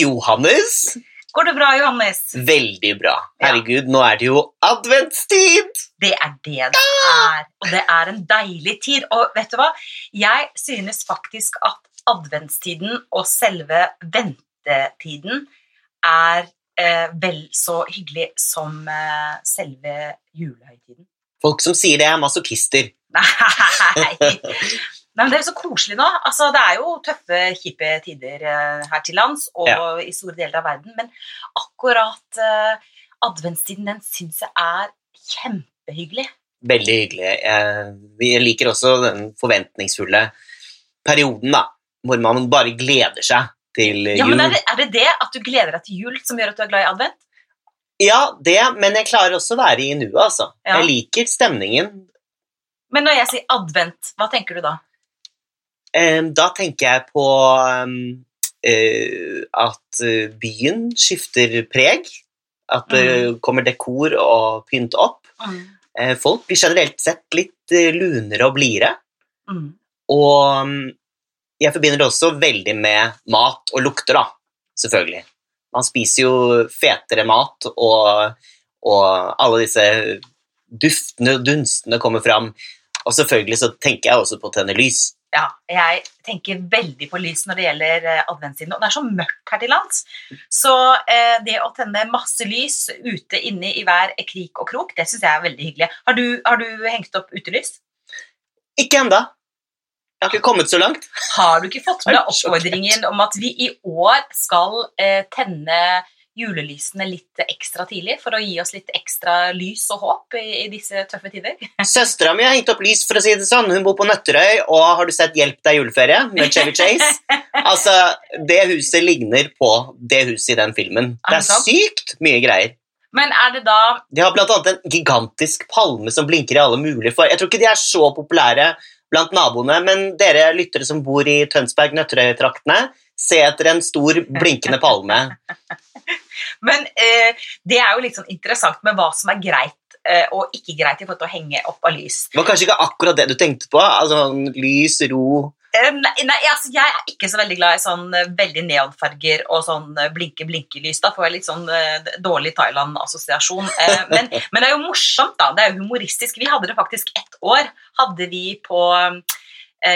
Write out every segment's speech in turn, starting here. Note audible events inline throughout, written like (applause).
Johannes. Går det bra, Johannes? Veldig bra. Ja. Herregud, nå er det jo adventstid! Det er det det er, og det er en deilig tid. Og vet du hva? Jeg synes faktisk at adventstiden og selve ventetiden er eh, vel så hyggelig som eh, selve julehøytiden. Folk som sier det, er masochister. (laughs) Nei. Nei, men Det er jo så koselig nå. Altså, det er jo tøffe, kjipe tider eh, her til lands og Ja. i store deler av verden, men akkurat uh, adventstiden den syns jeg er kjempehyggelig. Veldig hyggelig. Jeg, jeg liker også den forventningsfulle perioden, da. Hvor man bare gleder seg til jul. Ja, men er det, er det det at du gleder deg til jul som gjør at du er glad i advent? Ja, det, men jeg klarer også å være i nuet, altså. Ja. Jeg liker stemningen. Men når jeg sier advent, hva tenker du da? Eh, Da tenker jeg på eh, at eh, byen skifter preg. At det Mm. kommer dekor og pynt opp. Eh, Folk blir generelt sett litt eh, lunere og blidere. Mm. Og jeg forbinder det også veldig med mat og lukter, da. Selvfølgelig. Man spiser jo fetere mat, og, og alle disse duftene og dunstene kommer fram. Og selvfølgelig så tenker jeg også på å tenne lys. Ja, jeg tenker veldig på lys når det gjelder eh, adventstiden. Og det er så mørkt her til lands. Så eh, det å tenne masse lys ute inne i hver krik og krok, det syns jeg er veldig hyggelig. Har du, har du hengt opp utelys? Ikke enda. Jeg har ikke kommet så langt. Har du ikke fått med (laughs) deg oppfordringen om at vi i år skal eh, tenne julelysene litt ekstra tidlig for å gi oss litt ekstra lys og håp i, i disse tøffe tider? (laughs) Søstera mi har hengt opp lys, for å si det sånn. Hun bor på Nøtterøy, og har du sett 'Hjelp deg juleferie' med Chevy Chase? (laughs) Altså, Det huset ligner på det huset i den filmen. Det er sykt mye greier. Men er det da De har annet en gigantisk palme som blinker i alle mulige for. Jeg tror ikke de er så populære blant naboene, men dere lyttere som bor i Tønsberg-Nøtterøy-traktene, se etter en stor, blinkende palme. (laughs) Men eh, det er jo litt sånn interessant med hva som er greit eh, og ikke greit i forhold til å henge opp av lys. Det var kanskje ikke akkurat det du tenkte på? Altså, Lys, ro Nei, nei altså, jeg er ikke så veldig glad i sånn eh, veldig neonfarger og sånn eh, blinke-blinke-lys. Da får jeg litt sånn uh, dårlig Thailand-assosiasjon. Uh, men, (laughs) men det er jo morsomt, da. Det er jo humoristisk. Vi hadde det faktisk ett år. Hadde vi på uh,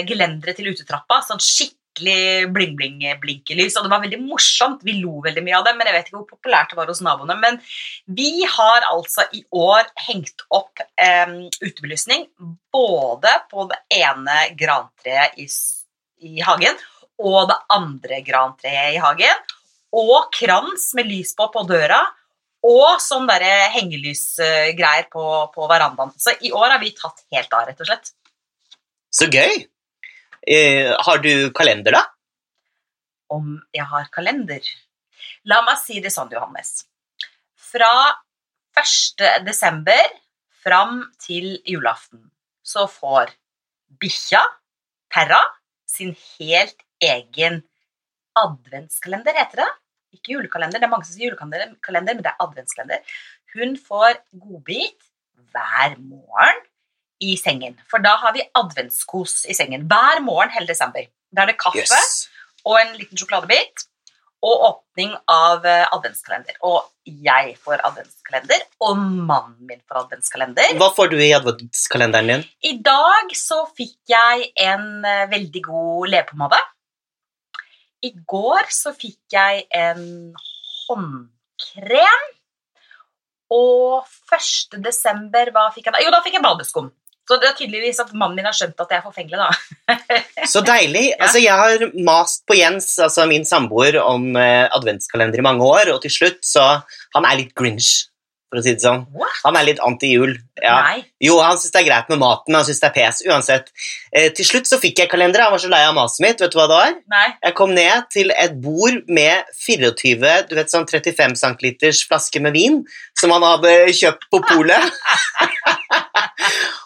gelenderet til utetrappa. Sånn skikkelig bling-bling-blinkelys. Og det var veldig morsomt. Vi lo veldig mye av det, men jeg vet ikke hvor populært det var hos naboene. Men vi har altså i år hengt opp eh, utebelysning både på det ene grantreet i, i hagen og det andre grantreet i hagen. Og krans med lys på på døra. Og sånn hengelysgreier på, på verandaen. Så i år har vi tatt helt av, rett og slett. Så gøy! Eh, har du kalender, da? om jeg har kalender. La meg si det sånn, Johannes. Fra 1. desember fram til julaften så får bikkja, Terra, sin helt egen adventskalender, heter det. Ikke julekalender, det er mange som sier julekalender, men det er adventskalender. Hun får godbit hver morgen i sengen, for da har vi adventskos i sengen. Hver morgen hele desember. Da er det kaffe yes. og en liten sjokoladebit. Og åpning av eh, adventskalender. Og jeg får adventskalender, og mannen min får adventskalender. Hva får du i adventskalenderen din? I dag så fikk jeg en eh, veldig god leppepomade. I går så fikk jeg en håndkrem. Og 1. desember, hva fikk jeg da? Jo, da fikk jeg badeskum. Så det er tydeligvis at mannen min har skjønt at jeg er forfengelig, da. (laughs) Så deilig. Altså, jeg har mast på Jens, altså min samboer, om eh, adventskalender i mange år, og til slutt så Han er litt grinch, for å si det sånn. What? Han er litt anti-jul. Ja. Jo, han syns det er greit med maten, han syns det er pes uansett. Eh, til slutt så fikk jeg kalenderet, han var så lei av maset mitt. Vet du hva det var? Nei. Jeg kom ned til et bord med 24 du vet sånn 35 cm flaske med vin som han hadde kjøpt på polet. (laughs)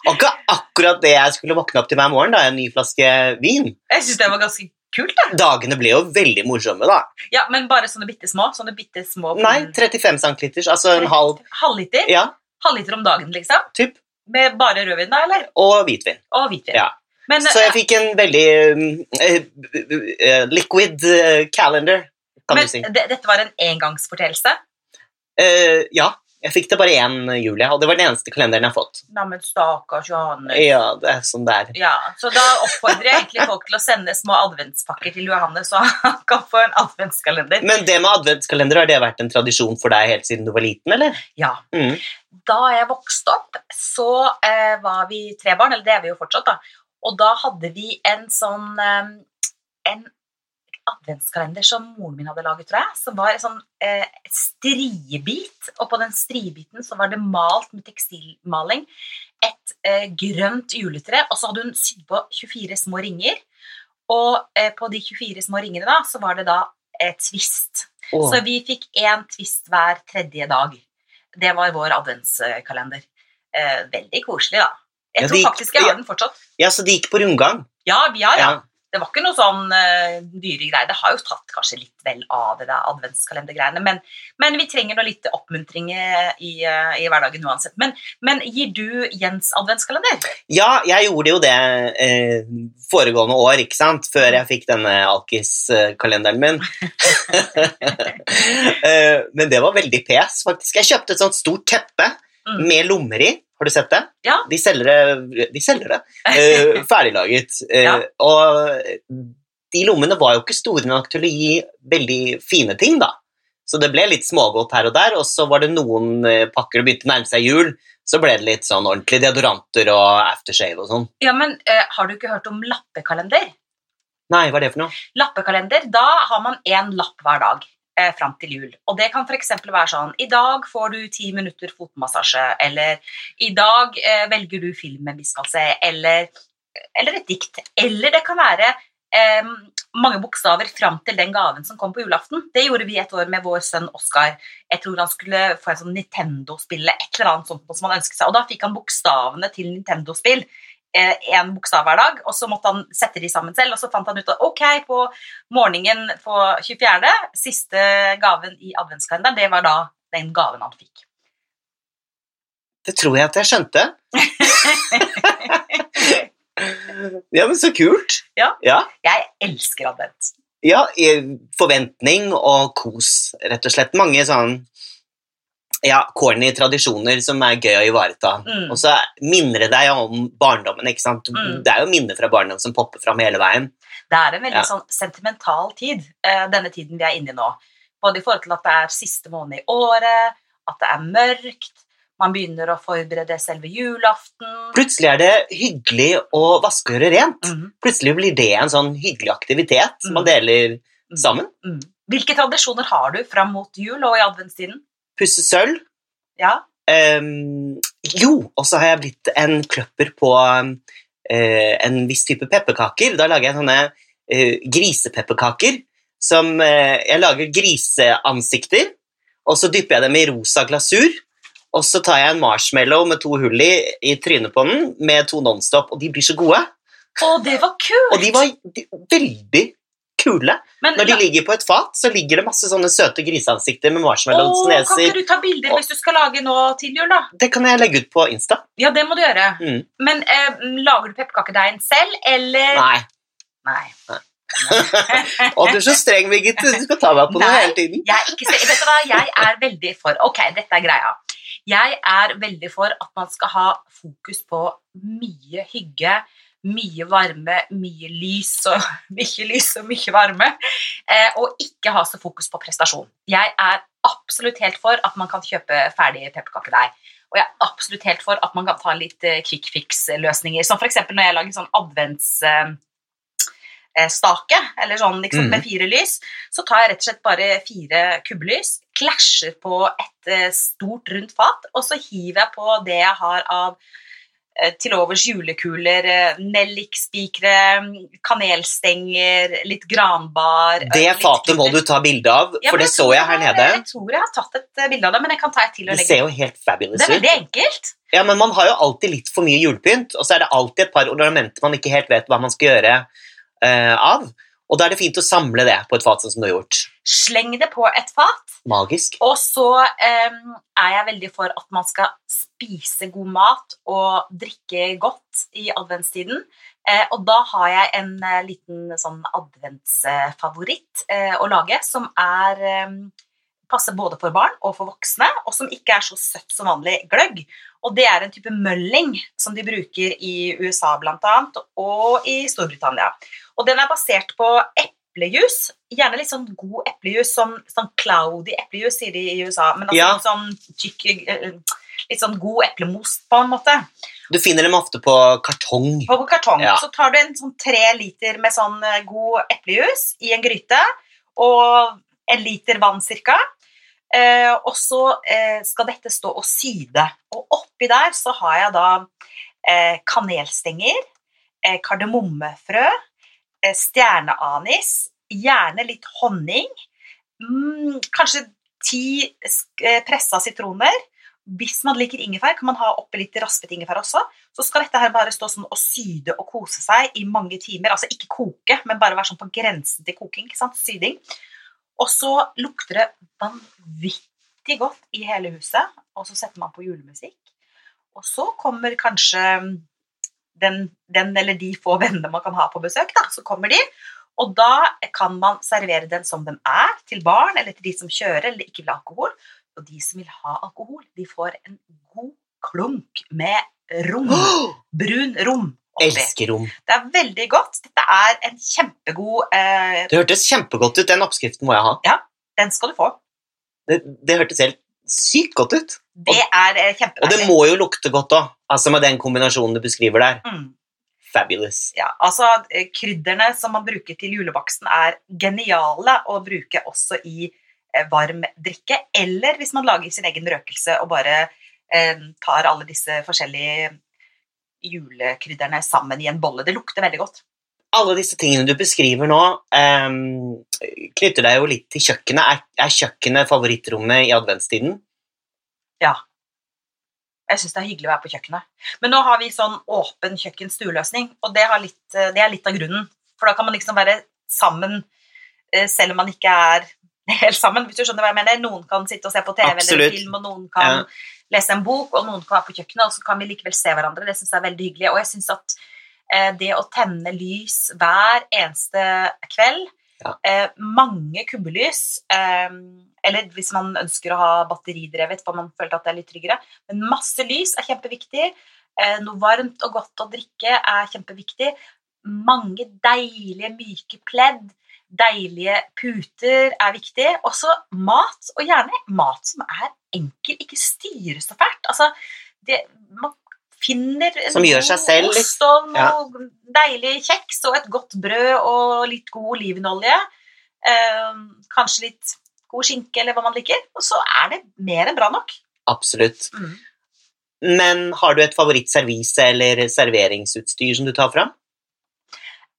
Og ikke akkurat det jeg skulle våkne opp til hver morgen, da, en ny flaske vin. Jeg synes det var ganske kult, da. Dagene ble jo veldig morsomme, da. Ja, Men bare sånne bitte små? Sånne bitte små Nei, 35 centiliters, altså en halv Halvliter? Ja, Halvliter om dagen, liksom? typ. Med bare rødvin, da, eller? Og hvitvin. Og hvitvin. Ja. Men, Så jeg fikk en veldig uh, eh, eh, liquid eh, calendar, kan men du si. Men dette var en engangsfortellelse. Uh, ja, jeg fikk det bare én jul, og det var den eneste kalenderen jeg har fått. Neimen, stakkars Johannes. Ja, det er sånn det er. Ja, så da oppfordrer jeg egentlig folk til å sende små adventspakker til Johannes, så han kan få en adventskalender. Men det med adventskalender, har det vært en tradisjon for deg helt siden du var liten, eller? Ja. Mm. Da jeg vokste opp, så eh, var vi tre barn, eller det er vi jo fortsatt, da. Og da hadde vi en sånn eh, en adventskalender som moren min hadde laget, tror jeg, som var en sånn eh, striebit, og på den striebiten så var det malt med tekstilmaling et eh, grønt juletre, og så hadde hun sydd på 24 små ringer, og eh, på de 24 små ringene da, så var det da eh, twist. Oh. Så vi fikk én twist hver tredje dag. Det var vår adventskalender. Eh, veldig koselig, da. Jeg Ja, tror faktisk jeg har den fortsatt. Ja, så det gikk på rundgang? Ja, ja, ja. Ja. Det var ikke noe sånn uh, dyre greier. Det har jo tatt kanskje litt vel av det der adventskalendergreiene, men, men vi trenger nå litt oppmuntring eh, i, uh, i hverdagen uansett. Men, men gir du Jens adventskalender? Ja, jeg gjorde jo det eh, foregående år, ikke sant? Før jeg fikk denne alkiskalenderen min. (laughs) (laughs) eh, men det var veldig pes, faktisk. Jeg kjøpte et sånt stort teppe Mm. med lommer i. Har du sett det? Ja. De selger det, de selger det. Uh, (laughs) ferdiglaget. Uh, Ja. Og de lommene var jo ikke store nok til å gi veldig fine ting, da. Så det ble litt smågodt her og der, og så var det noen eh, pakker og begynte å nærme seg jul, så ble det litt sånn ordentlig deodoranter og aftershave og sånn. Ja, men uh, Har du ikke hørt om lappekalender? Nei, hva er det for noe? Lappekalender, Da har man én lapp hver dag eh, fram til jul. Og det kan f.eks. være sånn I dag får du ti minutter fotmassasje, eller i dag eh, velger du filmen vi skal se, eller, eller et dikt. Eller det kan være eh, mange bokstaver fram til den gaven som kom på julaften. Det gjorde vi et år med vår sønn Oskar. Jeg tror han skulle få en sånn Nintendo-spill, et eller annet sånt som han ønsket seg. Og da fikk han bokstavene til Nintendo-spill én bokstav hver dag, og så måtte han sette de sammen selv. Og så fant han ut at ok, på morgenen på 24., siste gaven i adventskalenderen, det var da den gaven han fikk. Det tror jeg at jeg skjønte. (laughs) ja, men så kult. Ja. ja. Jeg elsker advent. Ja, forventning og kos, rett og slett. Mange sånn ja, corny tradisjoner som er gøy å ivareta. Mm. Og så minner det deg om barndommen. ikke sant? Mm. Det er jo minner fra barndommen som popper fram hele veien. Det er en veldig Ja. sånn sentimental tid, eh, denne tiden vi er inne i nå. Både i forhold til at det er siste måned i året, at det er mørkt, man begynner å forberede selve julaften. Plutselig er det hyggelig å vaske og gjøre rent. Mm. Plutselig blir det en sånn hyggelig aktivitet som man Mm. deler sammen. mhm. Hvilke tradisjoner har du fram mot jul og i adventstiden? Pusse sølv. Ja, Um, jo, og så har jeg blitt en kløpper på eh, en viss type pepperkaker. Da lager jeg sånne uh, grisepepperkaker. Som uh, Jeg lager griseansikter, og så dypper jeg dem i rosa glasur. Og så tar jeg en marshmallow med to hull i, i trynet på den, med to Nonstop, og de blir så gode. Å, det var kult! Og de var de, veldig kule. Men, Når de ligger på et fat, så ligger det masse sånne søte griseansikter med Åh, neser. kan ikke du ta bilder hvis du skal lage nå til jul, da? Det kan jeg legge ut på Insta. Ja, det må du gjøre. Mm. Men eh, lager du pepperkakedeigen selv, eller Nei. Nei. (laughs) Å, du er så streng, Birgit. Du skal ta meg på noe hele tiden. Jeg vet du hva? jeg er veldig for Ok, dette er greia. Jeg er veldig for at man skal ha fokus på mye hygge, mye varme, mye lys og (laughs) mye lys og mye varme. Eh, og ikke ha så fokus på prestasjon. Jeg er absolutt helt for at man kan kjøpe ferdig pepperkakedeig. Og jeg er absolutt helt for at man kan ta litt eh, quick fix-løsninger. Som f.eks. når jeg lager sånn adventsstake, Eh, eller sånn liksom, Mhm. med fire lys, så tar jeg rett og slett bare fire kubbelys, klasjer på et stort, rundt fat, og så hiver jeg på det jeg har av til overs julekuler, eh, nellikspikere, kanelstenger, litt granbar eh, Det litt fatet må du ta bilde av, Ja, for det så jeg her nede. Jeg tror jeg har tatt et eh, bilde av det, men jeg kan ta et til og Det ser jo helt fabulous ut. Det er veldig enkelt. Ja, men man har jo alltid litt for mye julepynt, og så er det alltid et par ornamenter man ikke helt vet hva man skal gjøre uh, av. Og da er det fint å samle det på et fat sånn som du har gjort. Sleng det på et fat. Magisk. Og så um, er jeg veldig for at man skal spise god mat og drikke godt i adventstiden. Eh, og da har jeg en eh, liten sånn adventsfavoritt eh, å lage, som er passer både for barn og for voksne, og som ikke er så søtt som vanlig gløgg. Og det er en type mølling som de bruker i USA bl.a. og i Storbritannia. Og den er basert på eplejus. Gjerne litt sånn god eplejus, sånn, sånn cloudy eplejus, sier de i USA. Men altså Ja. litt sånn tykk eh, Litt sånn god eplemos, på en måte. Du finner dem ofte på kartong. På kartong. Ja. Så tar du en sånn tre liter med sånn eh, god eplejus i en gryte, og en liter vann cirka. Eh, og så eh, skal dette stå og syde. Og oppi der så har jeg da eh, kanelstenger, eh, kardemommefrø, eh, stjerneanis, gjerne litt honning, mm, kanskje ti eh, pressa sitroner. Hvis man liker ingefær, kan man ha oppi litt raspet ingefær også. Så skal dette her bare stå sånn og syde og kose seg i mange timer. Altså ikke koke, men bare være sånn på grensen til koking. Syding. Og så lukter det vanvittig godt i hele huset, og så setter man på julemusikk. Og så kommer kanskje den, den eller de få vennene man kan ha på besøk, da, så kommer de. Og da kan man servere den som den er, til barn eller til de som kjører eller ikke vil ha alkohol. Og de som vil ha alkohol, de får en god klunk med rom. (gasps) Brun rom. Oppi. Elsker rom. Det er veldig godt. Dette er en kjempegod eh, Det hørtes kjempegodt ut. Den oppskriften må jeg ha. Ja, Den skal du få. Det, det hørtes helt sykt godt ut. Det er kjempegodt. Og det må jo lukte godt òg, altså med den kombinasjonen du beskriver der. Mm. Fabulous. Ja, altså eh, Krydderne som man bruker til julebaksten, er geniale å bruke også i eh, varm drikke. Eller hvis man lager sin egen røkelse og bare eh, tar alle disse forskjellige julekrydderne sammen i en bolle. Det lukter veldig godt. Alle disse tingene du beskriver nå, um, knytter deg jo litt til kjøkkenet. Er, er kjøkkenet favorittrommet i adventstiden? Ja. Jeg syns det er hyggelig å være på kjøkkenet. Men nå har vi sånn åpen kjøkken-stueløsning, og det, har litt, eh, det er litt av grunnen. For da kan man liksom være sammen eh, selv om man ikke er (laughs) helt sammen. hvis du skjønner hva jeg mener. Noen kan sitte og se på TV eller film, og noen kan Ja. Lese en bok, og noen kan være på kjøkkenet, og så kan vi likevel se hverandre. Det syns jeg er veldig hyggelig. Og jeg syns at eh, det å tenne lys hver eneste kveld, Ja. eh, mange kubbelys, eh, eller hvis man ønsker å ha batteridrevet, for man føler at det er litt tryggere, men masse lys er kjempeviktig. Eh, noe varmt og godt å drikke er kjempeviktig. Mange deilige, myke pledd, deilige puter er viktig. Også mat, og gjerne mat som er enkel, ikke styres så fælt. Altså, det, man finner Som gjør seg selv ost og noe deilig kjeks og et godt brød og litt god olivenolje. Eh, kanskje litt god skinke eller hva man liker. Og så er det mer enn bra nok. Absolutt. Mm. Men har du et favorittservise eller serveringsutstyr som du tar fram?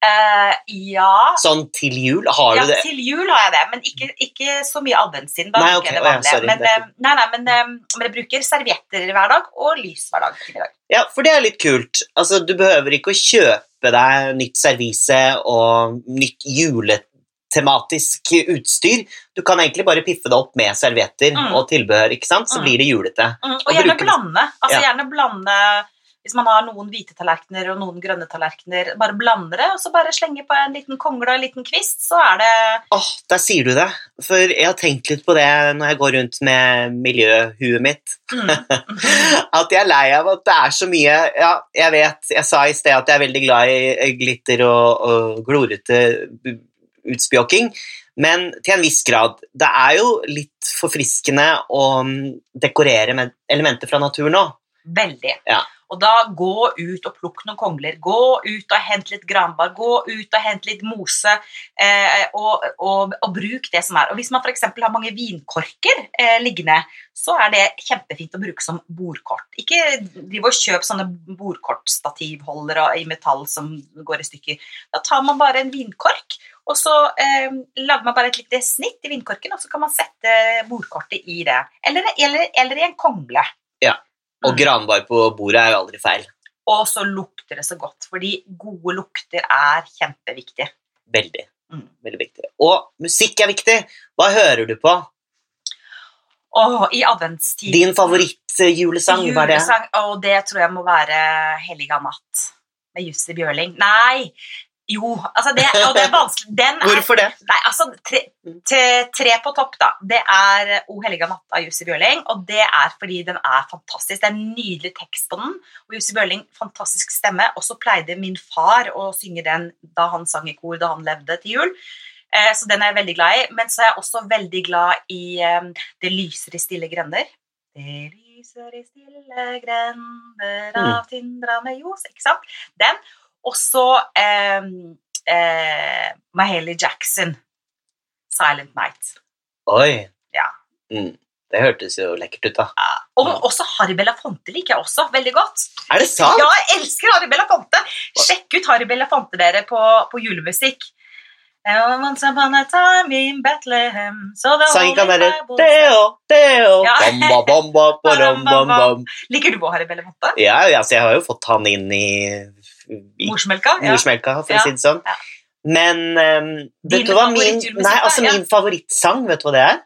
Eh, ja Sånn til jul, har ja, du det? Ja, til jul har jeg det, men ikke, ikke så mye adventstiden. Da Nei, bruker ok, jeg det ja, men, eh, nei, nei, men, eh, men jeg bruker servietter hver dag og lys hver dag. til. Ja, for det er litt kult. Altså, du behøver ikke å kjøpe deg nytt servise og nytt juletematisk utstyr. Du kan egentlig bare piffe det opp med servietter Mm. og tilbehør, ikke sant? så Mm. blir det julete. Mm, og Og gjerne bruker- blande. Altså Ja. gjerne blande Hvis man har noen hvite tallerkener og noen grønne tallerkener, bare blander det, og så bare slenger på en liten kongle og en liten kvist, så er det Åh, der sier du det. For jeg har tenkt litt på det når jeg går rundt med miljøhuet mitt. mm, (laughs) At jeg er lei av at det er så mye Ja, jeg vet, jeg sa i sted at jeg er veldig glad i glitter og, og glorete utspjåking, men til en viss grad. Det er jo litt forfriskende å mm, dekorere med elementer fra naturen òg. veldig. Ja. Og da gå ut og plukk noen kongler. Gå ut og hent litt granbar. Gå ut og hent litt mose, eh, og, og, og bruk det som er. Og hvis man f.eks. har mange vinkorker eh, liggende, så er det kjempefint å bruke som bordkort. Ikke driv og kjøp sånne bordkortstativholdere i metall som går i stykker. Da tar man bare en vinkork, og så eh, lager man bare et lite snitt i vinkorken, og så kan man sette bordkortet i det. Eller, eller, eller i en kongle. Og Mm. granbar på bordet er jo aldri feil. Og så lukter det så godt, fordi gode lukter er kjempeviktig. Veldig. Mm. Veldig viktig. Og musikk er viktig. Hva hører du på? Åh, I adventstid Din favorittjulesang, hva er det? Julesang, og det tror jeg må være 'Helliga natt' med Jussi Bjørling. Nei! Jo, altså det, og det er vanskelig. Den er Hvorfor det? Nei, altså tre, tre, tre på topp, da. Det er O helliga natt av Jussi Bjørling. Og det er fordi den er fantastisk. Det er en nydelig tekst på den. Og Jussi Bjørling, fantastisk stemme. Og så pleide min far å synge den da han sang i kor da han levde til jul. Eh, så den er jeg veldig glad i. Men så er jeg også veldig glad i eh, Det lyser i stille grender. Det lyser i stille grender av tindrende ljos. Ikke sant? Den. Og så eh, eh, Mahalie Jackson. 'Silent Night'. Oi. Ja. Mm. Det hørtes jo lekkert ut, da. Ja. Og også Harry Belafonte liker jeg også veldig godt. Er det sant? Ja, jeg elsker Harry Belafonte! Sjekk ut Harry Belafonte dere på, på julemusikk. Once upon a time in Bethlehem so the Sang ikke han derre Deo, deo, Ja. bamba, bamba, badam, bam, bam. Liker du Harry Belafonte? Ja, altså, jeg har jo fått han inn i Morsmelka? Ja. morsmelka, for å si det sånn. Men um, vet du hva min, nei, altså. Min favorittsang, vet du hva det er?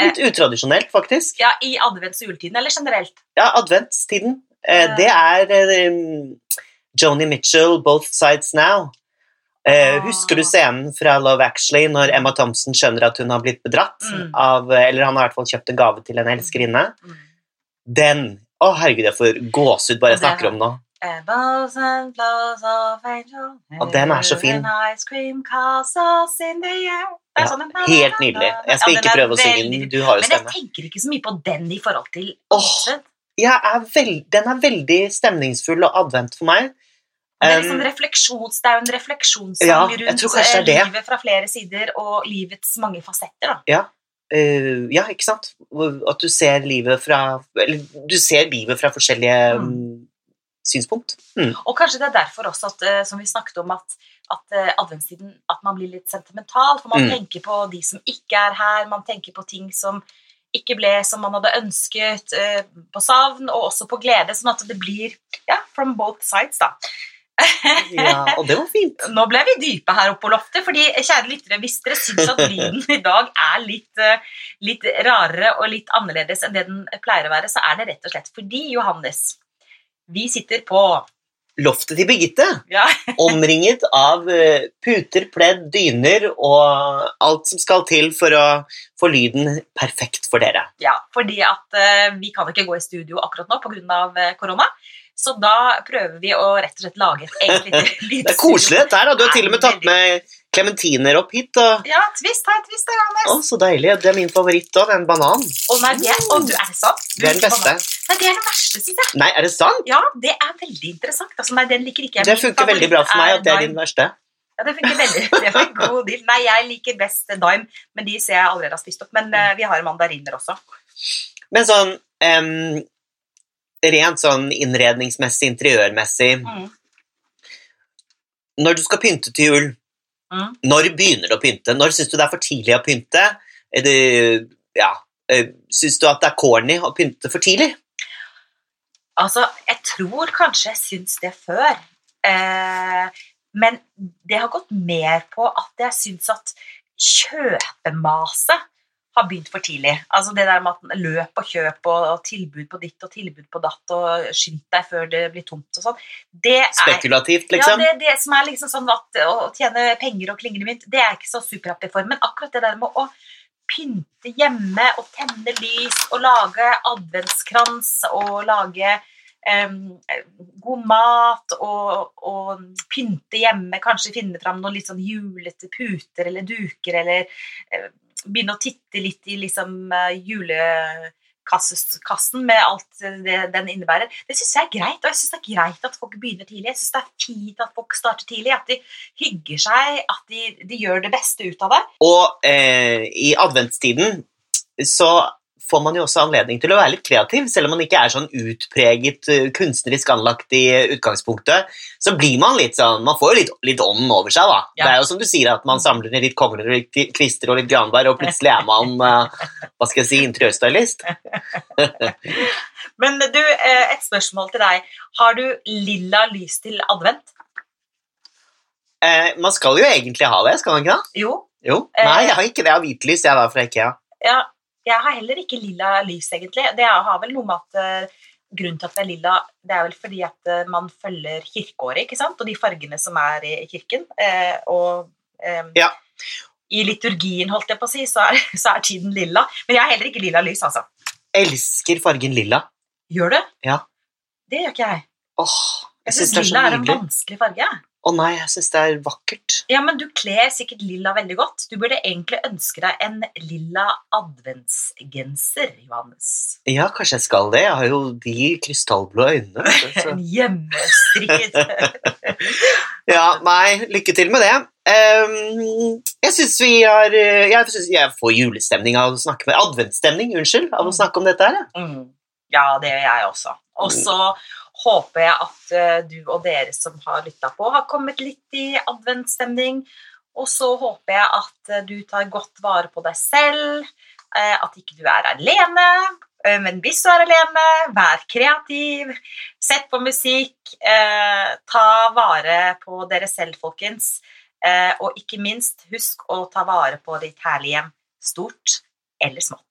Litt utradisjonelt, faktisk. ja, I advents- og juletiden, eller generelt? Ja, adventstiden. Eh, det er um, Joni Mitchell, 'Both Sides Now'. Uh, Ah. Husker du scenen fra Love Actually når Emma Thompson skjønner at hun har blitt bedratt? Mm. Av, eller han har i hvert fall kjøpt en gave til en elskerinne? Mm. Den Å, herregud, jeg får gåsehud bare jeg snakker om nå. And bows and blows of angel Og den er så fin. Ja, sånn Helt nydelig. Jeg skal Ja, ikke prøve å synge den, du har jo Men jeg tenker ikke så mye på den i forhold til oh. Er veld, den er veldig stemningsfull og advent for meg. Det er, liksom det er jo en refleksjonssang Ja, rundt eh, livet fra flere sider og livets mange fasetter. Da. eh, ja, ikke sant? At du ser livet fra Eller du ser livet fra forskjellige Mm. Synspunkt. Mm. Og kanskje det er derfor også, at, eh, som vi snakket om, at, at eh, adventstiden at man blir litt sentimental. For man Mm. tenker på de som ikke er her, man tenker på ting som ikke ble som man hadde ønsket, eh, på savn og også på glede. Sånn at det blir ja, from both sides, da. (laughs) Ja, og det var fint. Nå ble vi dype her oppe på loftet, fordi kjære lyttere, hvis dere syns at lyden i dag er litt, litt rarere og litt annerledes enn det den pleier å være, så er det rett og slett fordi, Johannes, vi sitter på Loftet til Birgitte, ja, (laughs) omringet av eh, puter, pledd, dyner og alt som skal til for å få lyden perfekt for dere. ja, fordi at uh, vi kan ikke gå i studio akkurat nå pga. korona, så da prøver vi å rett og slett lage et eget lite (laughs) lydstudio. Det er koselig dette her, da. Du har til og med tatt med klementiner opp hit. Og... Ja, twist her, twist der, Johannes. Å, så deilig. Det er min favoritt òg, den bananen. Å nei, det å, du, er sant? Du Det er den beste. banan. Nei, det er det verste, syns jeg. Nei, er det sant? Ja, det er veldig interessant. Altså, nei, den liker ikke jeg. Det funker veldig bra for meg at det er din verste. Ja, det funker veldig. Det var en god deal. Nei, jeg liker best Dime, men de ser jeg allerede har spist opp. Men uh, vi har mandariner også. Men sånn um, Rent sånn innredningsmessig, interiørmessig Mm. Når du skal pynte til jul, Mm. når begynner du å pynte? Når syns du det er for tidlig å pynte? Er det, ja, eh, Syns du at det er corny å pynte for tidlig? Altså, jeg tror kanskje jeg syns det før. Eh, men det har gått mer på at jeg syns at kjøpemaset har begynt for tidlig. Altså det der med at løp og kjøp og, og tilbud på ditt og tilbud på datt og skynd deg før det blir tomt og sånn. Spekulativt, liksom? Ja, det, det som er liksom sånn at å tjene penger og klingre mynt, det er ikke så superhappy for. Men akkurat det der med å pynte hjemme og tenne lys og lage adventskrans og lage um, god mat og, og pynte hjemme, kanskje finne fram noen litt sånn julete puter eller duker, eller uh, begynne å titte litt i liksom eh, julekassen med alt det den innebærer. Det syns jeg er greit, og jeg syns det er greit at folk begynner tidlig. Jeg syns det er fint at folk starter tidlig, at de hygger seg, at de, de gjør det beste ut av det. Og eh, i adventstiden så får man jo også anledning til å være litt kreativ, selv om man ikke er sånn utpreget eh, kunstnerisk anlagt i utgangspunktet. Så blir man litt sånn Man får jo litt, litt ånden over seg, da. Ja. Det er jo som du sier, at man samler ned litt kongler og litt kvister og litt granbær, og plutselig er man eh, hva skal jeg si, interiørstylist. (laughs) Men du, eh, et spørsmål til deg. Har du lilla lys til advent? Eh, man skal jo egentlig ha det, skal man ikke det? Jo. Jo. Nei, jeg har ikke det. Jeg har hvitlys, jeg da, fra Ikea. Ja, jeg har heller ikke lilla lys, egentlig. Det har vel noe med at eh, Grunnen til at det er lilla, det er vel fordi at eh, man følger kirkeåret, ikke sant? Og de fargene som er i, kirken. Eh, og Ja. i liturgien, holdt jeg på å si, så er, (laughs) så er tiden lilla. Men jeg har heller ikke lilla lys, altså. Elsker fargen lilla. Gjør du? Ja. Det gjør ikke jeg. Åh, jeg Jeg syns lilla er er en vanskelig farge. Å nei, jeg syns det er vakkert. Ja, men du kler sikkert lilla veldig godt. Du burde egentlig ønske deg en lilla adventsgenser, Johannes. Ja, kanskje jeg skal det. Jeg har jo de krystallblå øynene. (laughs) En hjemmestrikket. (laughs) Ja, nei, lykke til med det. Um, jeg syns vi har eh, jeg, synes jeg får julestemning av å snakke med Adventsstemning, unnskyld, av å snakke om dette her. Mm. Ja, det gjør jeg også. Og så håper jeg at eh, du og dere som har lytta på, har kommet litt i adventsstemning. Og så håper jeg at eh, du tar godt vare på deg selv, eh, at ikke du er alene. Men hvis du er alene, vær kreativ, sett på musikk, ta vare på dere selv, folkens. Og ikke minst, husk å ta vare på ditt herlige hjem, stort eller smått.